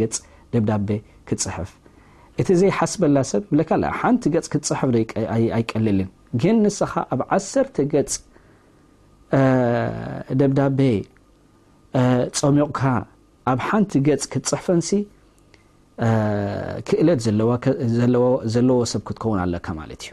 ገጽ ደብዳቤ ክጽሕፍ እቲ ዘይሓስበላ ሰብ ይብለካ ኣላ ሓንቲ ገጽ ክትጽሕፍ ዶ ኣይቀልልን ግን ንስኻ ኣብ ዓሰርተ ገጽ ደብዳቤ ጸሚቕካ ኣብ ሓንቲ ገጽ ክትጽሕፈንሲ ክእለት ዘለዎ ሰብ ክትከውን ኣለካ ማለት እዩ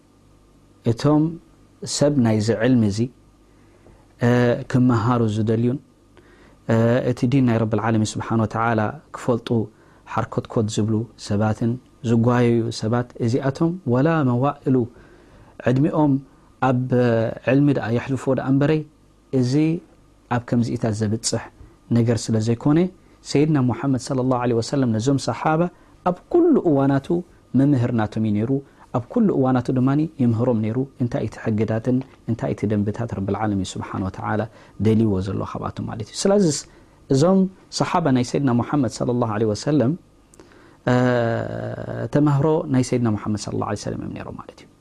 እቶም ሰብ ናይዚ ዕልሚ እዚ ክመሃሩ ዝደልዩን እቲ ዲን ናይ ረቢ ልዓለሚን ስብሓን ወተዓላ ክፈልጡ ሓርኮትኮት ዝብሉ ሰባትን ዝጓየዩ ሰባት እዚኣቶም ወላ መዋእሉ ዕድሚኦም ኣብ ዕልሚ ደኣ የሕልፍዎ ደኣ እምበረይ እዚ ኣብ ከምዚኢታት ዘብጽሕ ነገር ስለ ዘይኮነ፣ ሰይድና ሙሓመድ ሰለላሁ ዓለይሂ ወሰለም ነዞም ሰሓባ ኣብ ኩሉ እዋናቱ መምህር ናቶም እዩ ነይሩ፣ ኣብ ኩሉ እዋናቱ ድማ የምህሮም ነይሩ እንታይ እቲ ሕግታትን እንታይ እቲ ደንብታት ረብል ዓለሚን ሱብሓነሁ ወተዓላ ደልይዎ ዘሎ ካብኣቶም ማለት እዩ። ስላዚስ እዞም ሰሓባ ናይ ሰይድና ሙሓመድ ሰለላሁ ዓለይሂ ወሰለም ተመህሮ ናይ ሰይድና ሙሓመድ ሰለላሁ ዓለይሂ ወሰለም እዮም ነይሮም ማለት እዩ።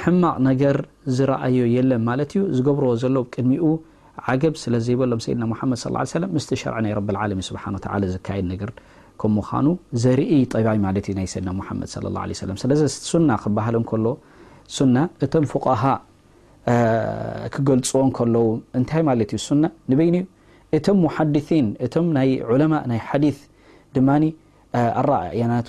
ሕማቅ ነገር ዝረኣዮ የለን ማለት እዩ ዝገብርዎ ዘለው ቅድሚኡ ዓገብ ስለ ዘይበሎም ሰይድና ሙሓመድ ሰለላሁ ዓለይሂ ወሰለም ምስቲ ሸርዒ ናይ ረብል ዓለሚን ሱብሓነሁ ወተዓላ ዝካየድ ነገር ከም ምዃኑ ዘርእይ ጠባይ ማለት እዩ ናይ ሰይድና ሙሓመድ ሰለላሁ ዓለይሂ ወሰለም ስለዚ ሱና ክበሃል እንከሎ ሱና እቶም ፉቃሃ ክገልጽዎ እንከለው እንታይ ማለት እዩ ሱና ንበይኑ እዩ እቶም ሙሓዲሲን እቶም ናይ ዑለማእ ናይ ሓዲስ ድማኒ ኣረኣእያናቱ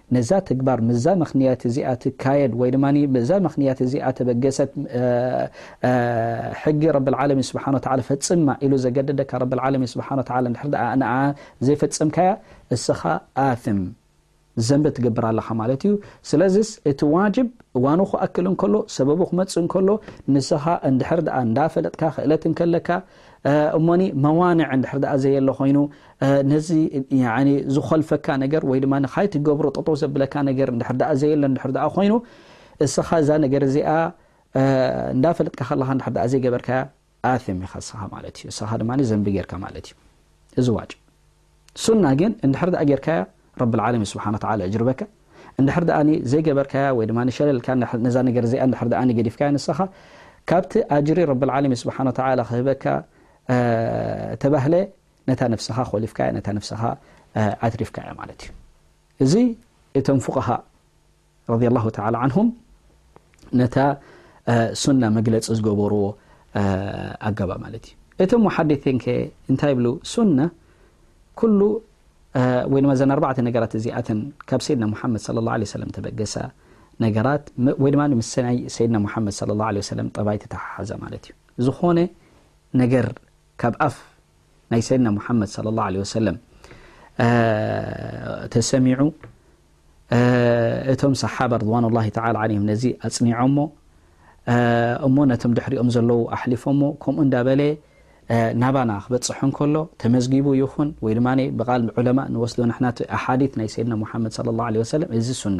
ነዛ ተግባር ምዛ ምኽንያት እዚኣ ትካየድ ወይ ድማ ምዛ ምኽንያት እዚኣ ተበገሰት ሕጊ ረቢ ልዓለሚን ስብሓን ወተዓላ ፈጽማ ኢሉ ዘገደደካ ረቢ ልዓለሚን ስብሓን ወተዓላ እንድሕር ደኣ ንኣ ዘይፈጸምካያ እስኻ ኣትም ዘንበ ትገብር ኣለኻ ማለት እዩ ስለዚስ እቲ ዋጅብ እዋኑ ክኣክል እንከሎ ሰበቡ ክመፅእ እንከሎ ንስኻ እንድሕር ደኣ እንዳፈለጥካ ክእለት እንከለካ እሞኒ መዋንዕ እንድሕር ደኣ ዘየለ ኮይኑ ነዚ ዝኾልፈካ ነገር ወይ ድማ ንካይትገብሮ ጠጠው ዘብለካ ነገር እንድሕር ደኣ ዘየለ እንድሕር ደኣ ኮይኑ እስኻ እዛ ነገር እዚኣ እንዳፈለጥካ ከለኻ እንድሕር ደኣ ዘይገበርካያ ኣትም ኢኻ እስኻ ማለት እዩ እስኻ ድማ ዘንቢ ጌርካ ማለት እዩ እዚ ዋጭ ሱና ግን እንድሕር ደኣ ጌርካያ ረቢ ልዓለሚን ስብሓን ተዓላ እጅርበካ እንድሕር ደኣ ዘይገበርካያ ወይ ድማ ሸለልካ ነዛ ነገር እዚኣ እንድሕር ደኣ ገዲፍካያ ንስኻ ካብቲ ኣጅሪ ረቢ ልዓለሚን ስብሓን ተዓላ ክህበካ ተባህለ ነታ ነፍስኻ ኾሊፍካያ ነታ ነፍስኻ ኣትሪፍካያ ማለት እዩ እዚ እቶም ፉቃሃ ረዲ ላሁ ተላ ዓንሁም ነታ ሱና መግለፂ ዝገበርዎ ኣገባ ማለት እዩ እቶም መሓዲቲን ከ እንታይ ይብሉ ሱና ኩሉ ወይ ድማ ዘን ኣርባዕተ ነገራት እዚኣተን ካብ ሰይድና ሙሓመድ ለ ላ ለ ሰለም ተበገሳ ነገራት ወይ ድማ ምስ ናይ ሰይድና ሙሓመድ ለ ላ ለ ሰለም ጠባይ ተተሓሓዘ ማለት እዩ ዝኾነ ነገር ካብ ኣፍ ናይ ሰይድና ሙሓመድ صለ ላه ለ ወሰለም ተሰሚዑ እቶም ሰሓባ ርድዋን ላ ተላ ዓለይም ነዚ ኣፅኒዖሞ እሞ ነቶም ድሕሪኦም ዘለዉ ኣሕሊፎሞ ከምኡ እንዳበለ ናባና ክበፅሑ ከሎ ተመዝጊቡ ይኹን ወይ ድማ ብቓል ዑለማ ንወስዶ ንና ኣሓዲ ናይ ሰይድና ሙሓመድ ለ ላ ለ ወሰለም እዚ ሱና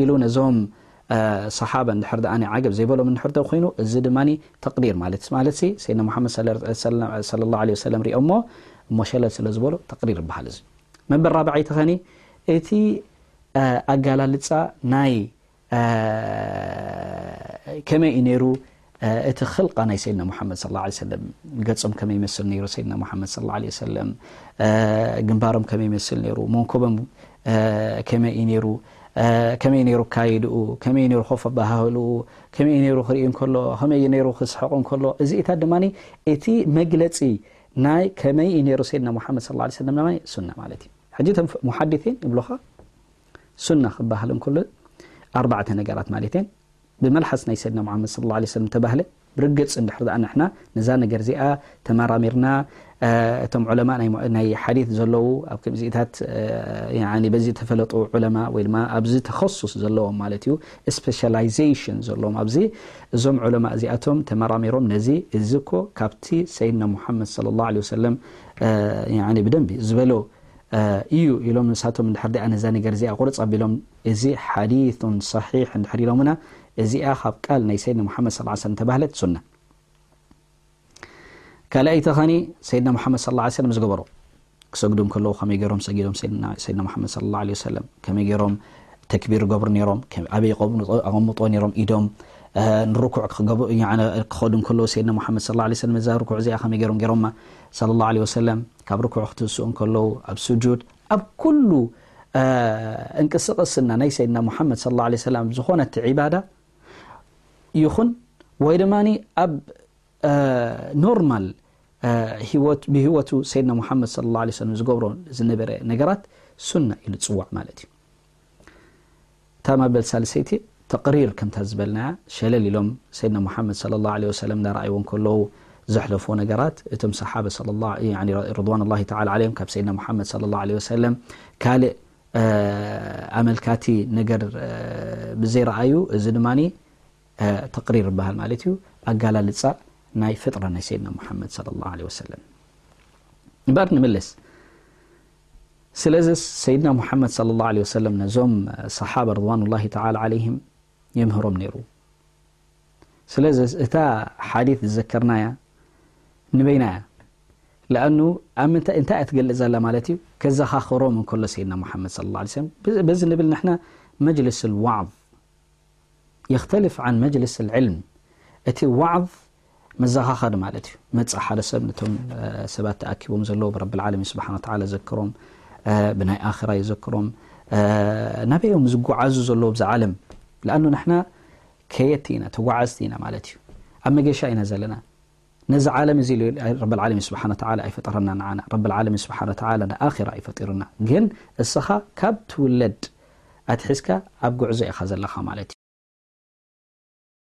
ኢሉ ነዞም ሰሓባ እንድሕር ድኣ ዓገብ ዘይበሎም እንድሕር ተኮይኑ እዚ ድማ ተቅዲር ማለት ማለትሲ ሰይድና ሙሓመድ ሰለላሁ ዓለይሂ ወሰለም ሪኦሞ እሞ ሸለል ስለ ዝበሉ ተቅዲር ይበሃል እዚ መበል ራብዓይቲ ከኒ እቲ ኣጋላልጻ ናይ ከመይ እዩ ነይሩ እቲ ኽልቃ ናይ ሰይድና ሙሓመድ ሰለላሁ ዓለይሂ ወሰለም ገጾም ከመይ ይመስል ነይሩ፣ ሰይድና ሙሓመድ ሰለላሁ ዓለይሂ ወሰለም ግንባሮም ከመይ ይመስል ነይሩ፣ መንኮቦም ከመይ እዩ ነይሩ፣ ከመይ እዩ ነይሩ ኣካይድኡ፣ ከመይ እዩ ነይሩ ኮፍ ኣበሃህልኡ፣ ከመይ እዩ ነይሩ ክርኢ እንከሎ፣ ከመይ እዩ ነይሩ ክስሕቕ እንከሎ፣ እዚኢታት ድማ እቲ መግለጺ ናይ ከመይ እዩ ነይሩ ሰይድና ሙሓመድ ሰለላሁ ዓለይሂ ወሰለም ናይ ሱና ማለት እዩ። ሕጂ እቶም ሙሓዲሲን ይብሉኻ ሱና ክበሃል እንከሎ ኣርባዕተ ነገራት ማለት እየን። ብመልሓስ ናይ ሰይድና ሙሓመድ ሰለላሁ ዓለይሂ ወሰለም ተባህለ ብርግጽ እንድሕር ድኣ ንሕና ነዛ ነገር እዚኣ ተመራሚርና እቶም ዑለማእ ናይ ናይ ሓዲት ዘለዉ ኣብ ከምዚኢታት ያኒ በዚ ተፈለጡ ዑለማ ወይ ድማ ኣብዚ ተኸሱስ ዘለዎም ማለት እዩ ስፔሻላይዜሽን ዘለዎም ኣብዚ እዞም ዑለማ እዚኣቶም ተመራሚሮም ነዚ እዚ እኮ ካብቲ ሰይድና ሙሓመድ ሰለላሁ ዓለይሂ ወሰለም ያኒ ብደንቢ ዝበሎ እዩ ኢሎም ንሳቶም እንድሕር ድኣ ነዛ ነገር እዚኣ ቁርጽ ኣቢሎም እዚ ሓዲት ሰሒሕ እንድሕር ኢሎምና እዚኣ ካብ ቃል ናይ ሰይድና ሙሓመድ ሰለላሁ ዓለይሂ ወሰለም ዝተባህለት ሱና ካልኣይቲ ኸኒ ሰይድና ሙሓመድ ሰለላሁ ዓለይሂ ወሰለም ዝገበሮ ክሰግዱ እንከለዉ ከመይ ገይሮም ሰጊዶም ሰይድና ሙሓመድ ሰለላሁ ዓለይሂ ወሰለም ከመይ ገይሮም ተክቢር ይገብሩ ነይሮም ኣበይ ኣቐምጦ ነይሮም ኢዶም ንርኩዕ ክኸዱ እንከለዉ ሰይድና ሙሓመድ ሰለላሁ ዓለይሂ ወሰለም እዛ ርኩዕ እዚኣ ከመይ ገይሮም ገይሮማ ሰለላሁ ዓለይሂ ወሰለም ካብ ርኩዕ ክትንስኡ እንከለዉ ኣብ ስጁድ ኣብ ኩሉ እንቅስቕስና ናይ ሰይድና ሙሓመድ ሰለላሁ ዓለይሂ ወሰላም ዝኾነት ዒባዳ ይኹን ወይ ድማ ኣብ ኖርማል ብህይወቱ ሰይድና ሙሓመድ ሰለላሁ ዓለይሂ ወሰለም ዝገብሮ ዝነበረ ነገራት ሱና ኢሉ ዝጽዋዕ ማለት እዩ። እታ መበል ሳልሰይቲ ተቅሪር ከምታ ዝበልናያ ሸለል ኢሎም ሰይድና ሙሓመድ ሰለላሁ ዓለይሂ ወሰለም እንዳረኣይዎ እንከለዉ ዘሕለፍዎ ነገራት እቶም ሰሓበ ሰለላሁ ያኒ ርድዋኑላሂ ተዓላ ዓለይሂም ካብ ሰይድና ሙሓመድ ሰለላሁ ዓለይሂ ወሰለም ካልእ ኣመልካቲ ነገር ብዘይረኣዩ እዚ ድማ ተቅሪር ይበሃል ማለት እዩ ኣጋላልፃ ናይ ፍጥራ ናይ ሰይድና ሙሓመድ ለ ላ ለ ወሰለም እምበር ንምልስ ስለዝስ ሰይድና ሙሓመድ ሰለላሁ ዓለይሂ ወሰለም ነዞም ሰሓባ ርድዋኑላሂ ተዓላ ዓለይሂም የምህሮም ነይሩ። ስለዝስ እታ ሓዲት ዝዘከርናያ ንበይና እያ። ለኣኑ ኣብ ምንታይ እንታይ እያ ትገልጽ ዘላ ማለት እዩ ከዘኻኽሮም እንከሎ ሰይድና ሙሓመድ ሰለላሁ ዓለይሂ ወሰለም በዚ ንብል ንሕና መጅልስ ልዋዕዝ የኽተልፍ ዓን መጅልስ ኣልዕልም እቲ ዋዕዝ መዘኻኸሪ ማለት እዩ መጻ ሓደ ሰብ ነቶም ሰባት ተኣኪቦም ዘለዉ ብረብልዓለሚን ስብሓን ወተዓላ ዘክሮም ብናይ ኣኽራ ይዘክሮም ናበዮም ዝጓዓዙ ዘለዉ ብዛ ዓለም ለኣኑ ንሕና ከየድቲ ኢና ተጓዓዝቲ ኢና ማለት እዩ ኣብ መገሻ ኢና ዘለና ነዚ ዓለም እዚ ኢሉ ረቢ ኣልዓለሚን ስብሓነ ወተዓላ ኣይፈጠረናን ንዓና ረቢ ኣልዓለሚን ስብሓነ ወተዓላ ንኣኺራ እዩ ፈጢሩና ግን እስኻ ካብ ትውለድ ኣትሒዝካ ኣብ ጉዕዞ ኢኻ ዘለኻ ማለት እዩ።